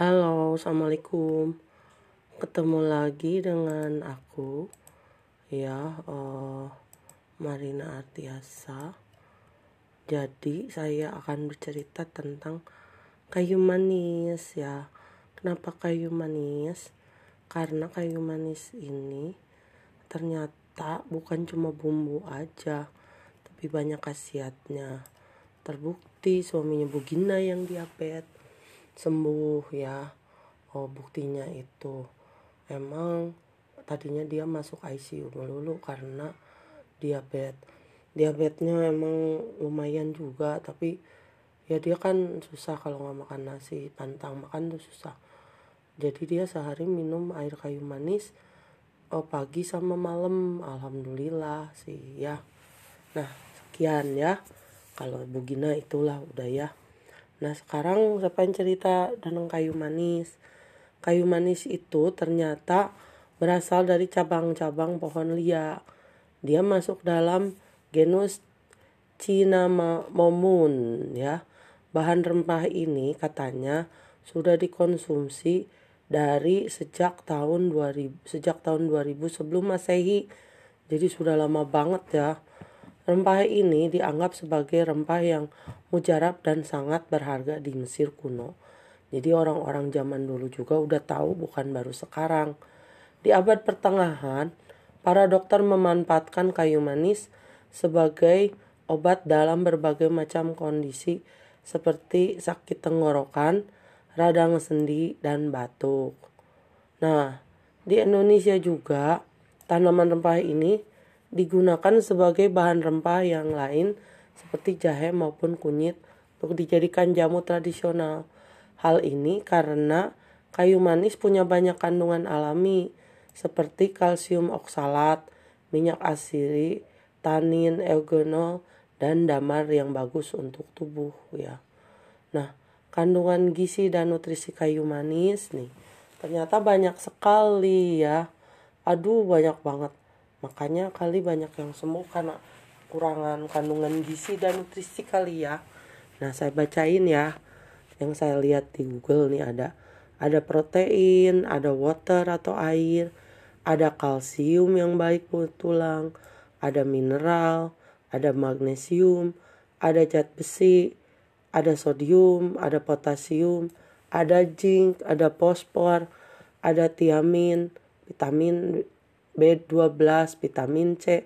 Halo, assalamualaikum. Ketemu lagi dengan aku, ya, uh, Marina Artiasa. Jadi saya akan bercerita tentang kayu manis, ya. Kenapa kayu manis? Karena kayu manis ini ternyata bukan cuma bumbu aja, tapi banyak khasiatnya. Terbukti suaminya Bugina yang diabetes sembuh ya. Oh buktinya itu. Emang tadinya dia masuk ICU melulu karena diabetes diabetesnya emang lumayan juga tapi ya dia kan susah kalau nggak makan nasi pantang makan tuh susah. Jadi dia sehari minum air kayu manis oh pagi sama malam. Alhamdulillah sih ya. Nah sekian ya. Kalau Bugina itulah udah ya Nah sekarang saya pengen cerita tentang kayu manis. Kayu manis itu ternyata berasal dari cabang-cabang pohon lia. Dia masuk dalam genus Cinnamomum ya. Bahan rempah ini katanya sudah dikonsumsi dari sejak tahun 2000 sejak tahun 2000 sebelum Masehi. Jadi sudah lama banget ya. Rempah ini dianggap sebagai rempah yang mujarab dan sangat berharga di Mesir kuno. Jadi orang-orang zaman dulu juga udah tahu bukan baru sekarang. Di abad pertengahan, para dokter memanfaatkan kayu manis sebagai obat dalam berbagai macam kondisi seperti sakit tenggorokan, radang sendi, dan batuk. Nah, di Indonesia juga tanaman rempah ini digunakan sebagai bahan rempah yang lain seperti jahe maupun kunyit untuk dijadikan jamu tradisional. Hal ini karena kayu manis punya banyak kandungan alami seperti kalsium oksalat, minyak asiri, tanin, eugenol, dan damar yang bagus untuk tubuh ya. Nah, kandungan gizi dan nutrisi kayu manis nih ternyata banyak sekali ya. Aduh, banyak banget. Makanya kali banyak yang sembuh karena kurangan kandungan gizi dan nutrisi kali ya. Nah, saya bacain ya. Yang saya lihat di Google nih ada ada protein, ada water atau air, ada kalsium yang baik buat tulang, ada mineral, ada magnesium, ada zat besi, ada sodium, ada potasium, ada zinc, ada fosfor, ada tiamin, vitamin B12, vitamin C,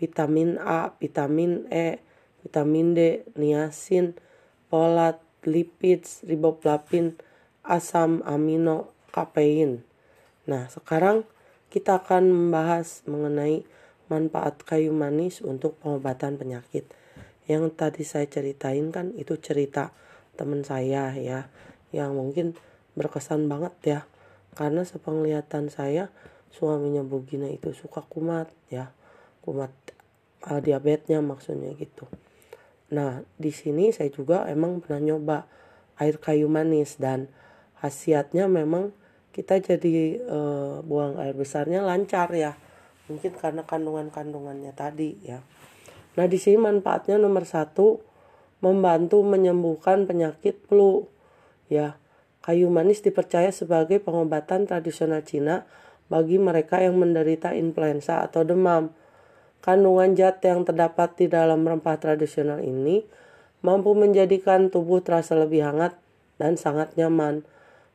vitamin A, vitamin E, vitamin D, niacin, folat, lipids, riboflavin, asam amino, kafein. Nah, sekarang kita akan membahas mengenai manfaat kayu manis untuk pengobatan penyakit. Yang tadi saya ceritain kan itu cerita teman saya ya, yang mungkin berkesan banget ya. Karena sepenglihatan saya suaminya Bu Gina itu suka kumat ya. Kumat uh, diabetesnya maksudnya gitu. Nah di sini saya juga emang pernah nyoba air kayu manis dan khasiatnya memang kita jadi uh, buang air besarnya lancar ya. Mungkin karena kandungan-kandungannya tadi ya. Nah di sini manfaatnya nomor satu membantu menyembuhkan penyakit flu ya. Kayu manis dipercaya sebagai pengobatan tradisional Cina bagi mereka yang menderita influenza atau demam. Kandungan zat yang terdapat di dalam rempah tradisional ini mampu menjadikan tubuh terasa lebih hangat dan sangat nyaman.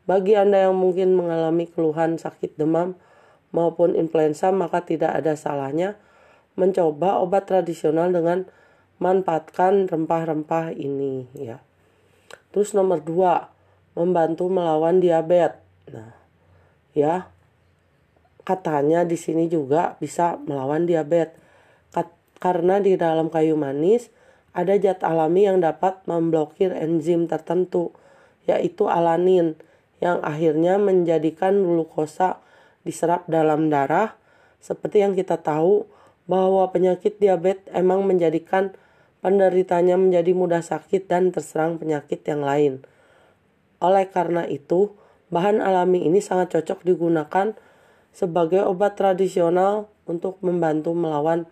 Bagi Anda yang mungkin mengalami keluhan sakit demam maupun influenza, maka tidak ada salahnya mencoba obat tradisional dengan manfaatkan rempah-rempah ini ya. Terus nomor dua, membantu melawan diabetes. Nah, ya, katanya di sini juga bisa melawan diabetes. Karena di dalam kayu manis ada zat alami yang dapat memblokir enzim tertentu, yaitu alanin, yang akhirnya menjadikan glukosa diserap dalam darah. Seperti yang kita tahu bahwa penyakit diabetes emang menjadikan penderitanya menjadi mudah sakit dan terserang penyakit yang lain. Oleh karena itu, bahan alami ini sangat cocok digunakan sebagai obat tradisional untuk membantu melawan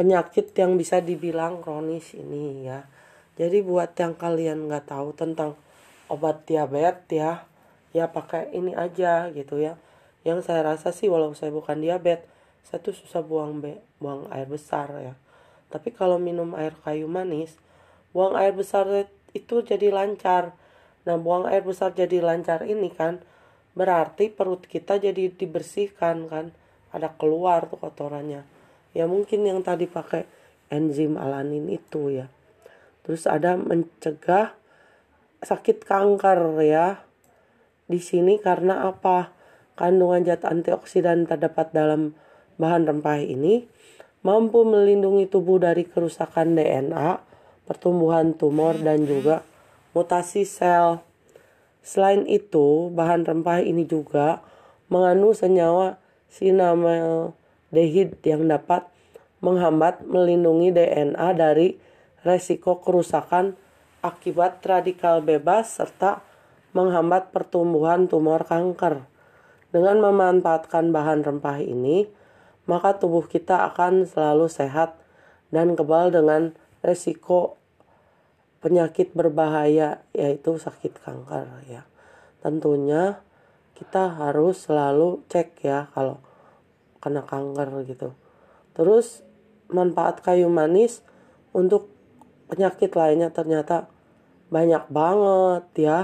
penyakit yang bisa dibilang kronis ini ya. Jadi buat yang kalian nggak tahu tentang obat diabetes ya, ya pakai ini aja gitu ya. Yang saya rasa sih walau saya bukan diabetes saya tuh susah buang be buang air besar ya. Tapi kalau minum air kayu manis buang air besar itu jadi lancar. Nah buang air besar jadi lancar ini kan berarti perut kita jadi dibersihkan kan? Ada keluar tuh kotorannya. Ya mungkin yang tadi pakai enzim alanin itu ya. Terus ada mencegah sakit kanker ya. Di sini karena apa? Kandungan zat antioksidan terdapat dalam bahan rempah ini mampu melindungi tubuh dari kerusakan DNA, pertumbuhan tumor dan juga mutasi sel. Selain itu, bahan rempah ini juga mengandung senyawa sinamaldehid yang dapat menghambat melindungi DNA dari resiko kerusakan akibat radikal bebas serta menghambat pertumbuhan tumor kanker. Dengan memanfaatkan bahan rempah ini, maka tubuh kita akan selalu sehat dan kebal dengan resiko penyakit berbahaya yaitu sakit kanker ya. Tentunya kita harus selalu cek ya kalau kena kanker gitu. Terus manfaat kayu manis untuk penyakit lainnya ternyata banyak banget ya.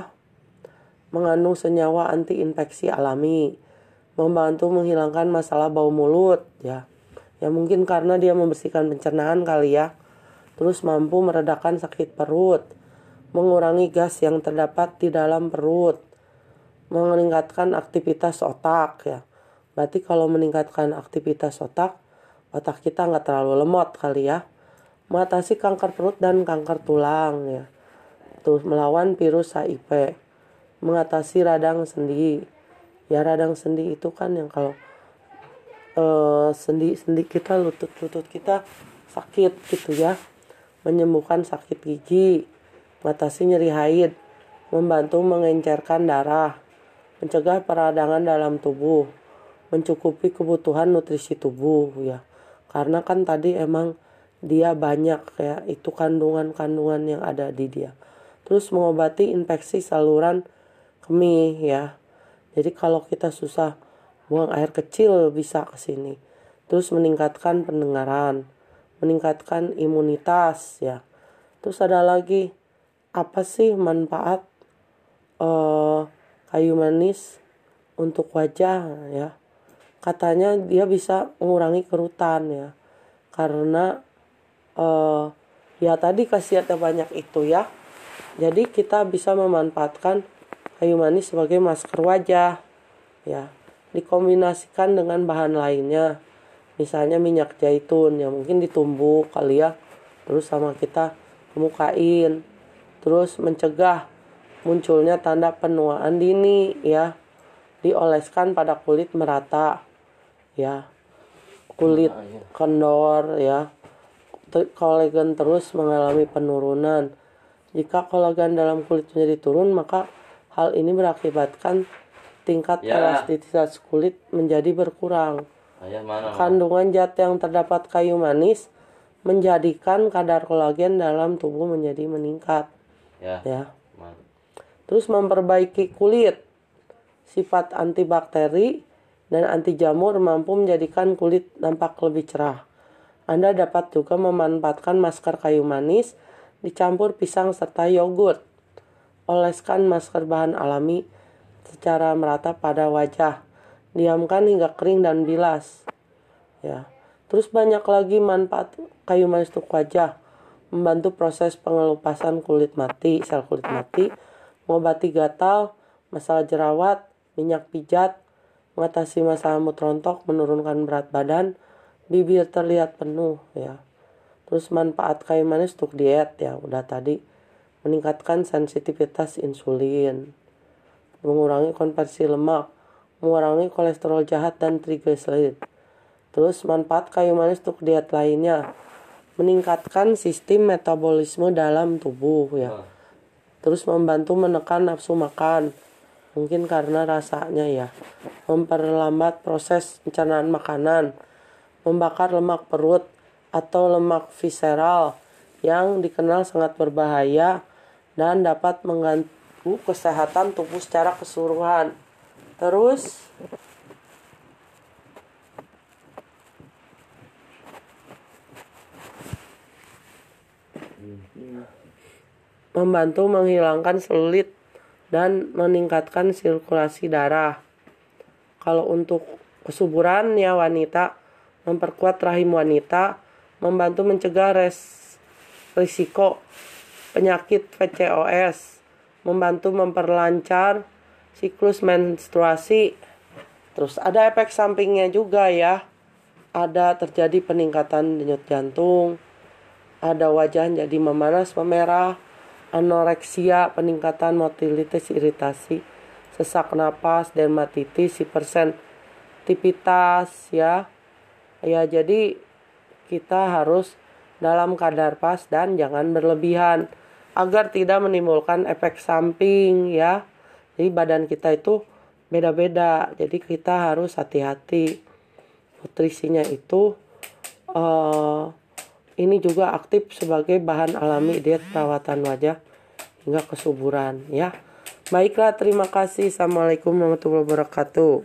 Mengandung senyawa anti infeksi alami membantu menghilangkan masalah bau mulut ya. Ya mungkin karena dia membersihkan pencernaan kali ya. Terus mampu meredakan sakit perut, mengurangi gas yang terdapat di dalam perut, meningkatkan aktivitas otak ya. Berarti kalau meningkatkan aktivitas otak, otak kita nggak terlalu lemot kali ya. Mengatasi kanker perut dan kanker tulang ya. Terus melawan virus HIV, mengatasi radang sendi, ya radang sendi itu kan yang kalau uh, sendi sendi kita lutut lutut kita sakit gitu ya menyembuhkan sakit gigi mengatasi nyeri haid membantu mengencerkan darah mencegah peradangan dalam tubuh mencukupi kebutuhan nutrisi tubuh ya. Karena kan tadi emang dia banyak ya itu kandungan-kandungan yang ada di dia. Terus mengobati infeksi saluran kemih ya. Jadi kalau kita susah buang air kecil bisa ke sini. Terus meningkatkan pendengaran, meningkatkan imunitas ya. Terus ada lagi apa sih manfaat uh, kayu manis untuk wajah ya? Katanya dia bisa mengurangi kerutan ya. Karena uh, ya tadi khasiatnya banyak itu ya. Jadi kita bisa memanfaatkan kayu manis sebagai masker wajah ya dikombinasikan dengan bahan lainnya misalnya minyak zaitun yang mungkin ditumbuk kali ya terus sama kita kemukain terus mencegah munculnya tanda penuaan dini ya dioleskan pada kulit merata ya kulit ah, iya. kendor ya kolagen terus mengalami penurunan jika kolagen dalam kulit menjadi turun maka Hal ini berakibatkan tingkat ya. elastisitas kulit menjadi berkurang. Mana, Kandungan zat yang terdapat kayu manis menjadikan kadar kolagen dalam tubuh menjadi meningkat. Ya. ya. Terus memperbaiki kulit. Sifat antibakteri dan anti jamur mampu menjadikan kulit nampak lebih cerah. Anda dapat juga memanfaatkan masker kayu manis dicampur pisang serta yogurt Oleskan masker bahan alami secara merata pada wajah. Diamkan hingga kering dan bilas. Ya. Terus banyak lagi manfaat kayu manis untuk wajah. Membantu proses pengelupasan kulit mati, sel kulit mati, mengobati gatal, masalah jerawat, minyak pijat, mengatasi masalah mood rontok, menurunkan berat badan, bibir terlihat penuh ya. Terus manfaat kayu manis untuk diet ya, udah tadi meningkatkan sensitivitas insulin, mengurangi konversi lemak, mengurangi kolesterol jahat dan triglycerid. Terus manfaat kayu manis untuk diet lainnya, meningkatkan sistem metabolisme dalam tubuh ya. Terus membantu menekan nafsu makan, mungkin karena rasanya ya, memperlambat proses pencernaan makanan, membakar lemak perut atau lemak visceral yang dikenal sangat berbahaya dan dapat mengganggu kesehatan tubuh secara keseluruhan. Terus membantu menghilangkan selit dan meningkatkan sirkulasi darah. Kalau untuk kesuburan ya wanita, memperkuat rahim wanita, membantu mencegah res, risiko penyakit PCOS, membantu memperlancar siklus menstruasi. Terus ada efek sampingnya juga ya. Ada terjadi peningkatan denyut jantung, ada wajah jadi memanas, memerah, anoreksia, peningkatan motilitas, iritasi, sesak napas, dermatitis, hipersensitivitas ya. Ya jadi kita harus dalam kadar pas dan jangan berlebihan agar tidak menimbulkan efek samping ya. Jadi badan kita itu beda-beda. Jadi kita harus hati-hati. Nutrisinya itu uh, ini juga aktif sebagai bahan alami diet perawatan wajah hingga kesuburan ya. Baiklah, terima kasih. Assalamualaikum warahmatullahi wabarakatuh.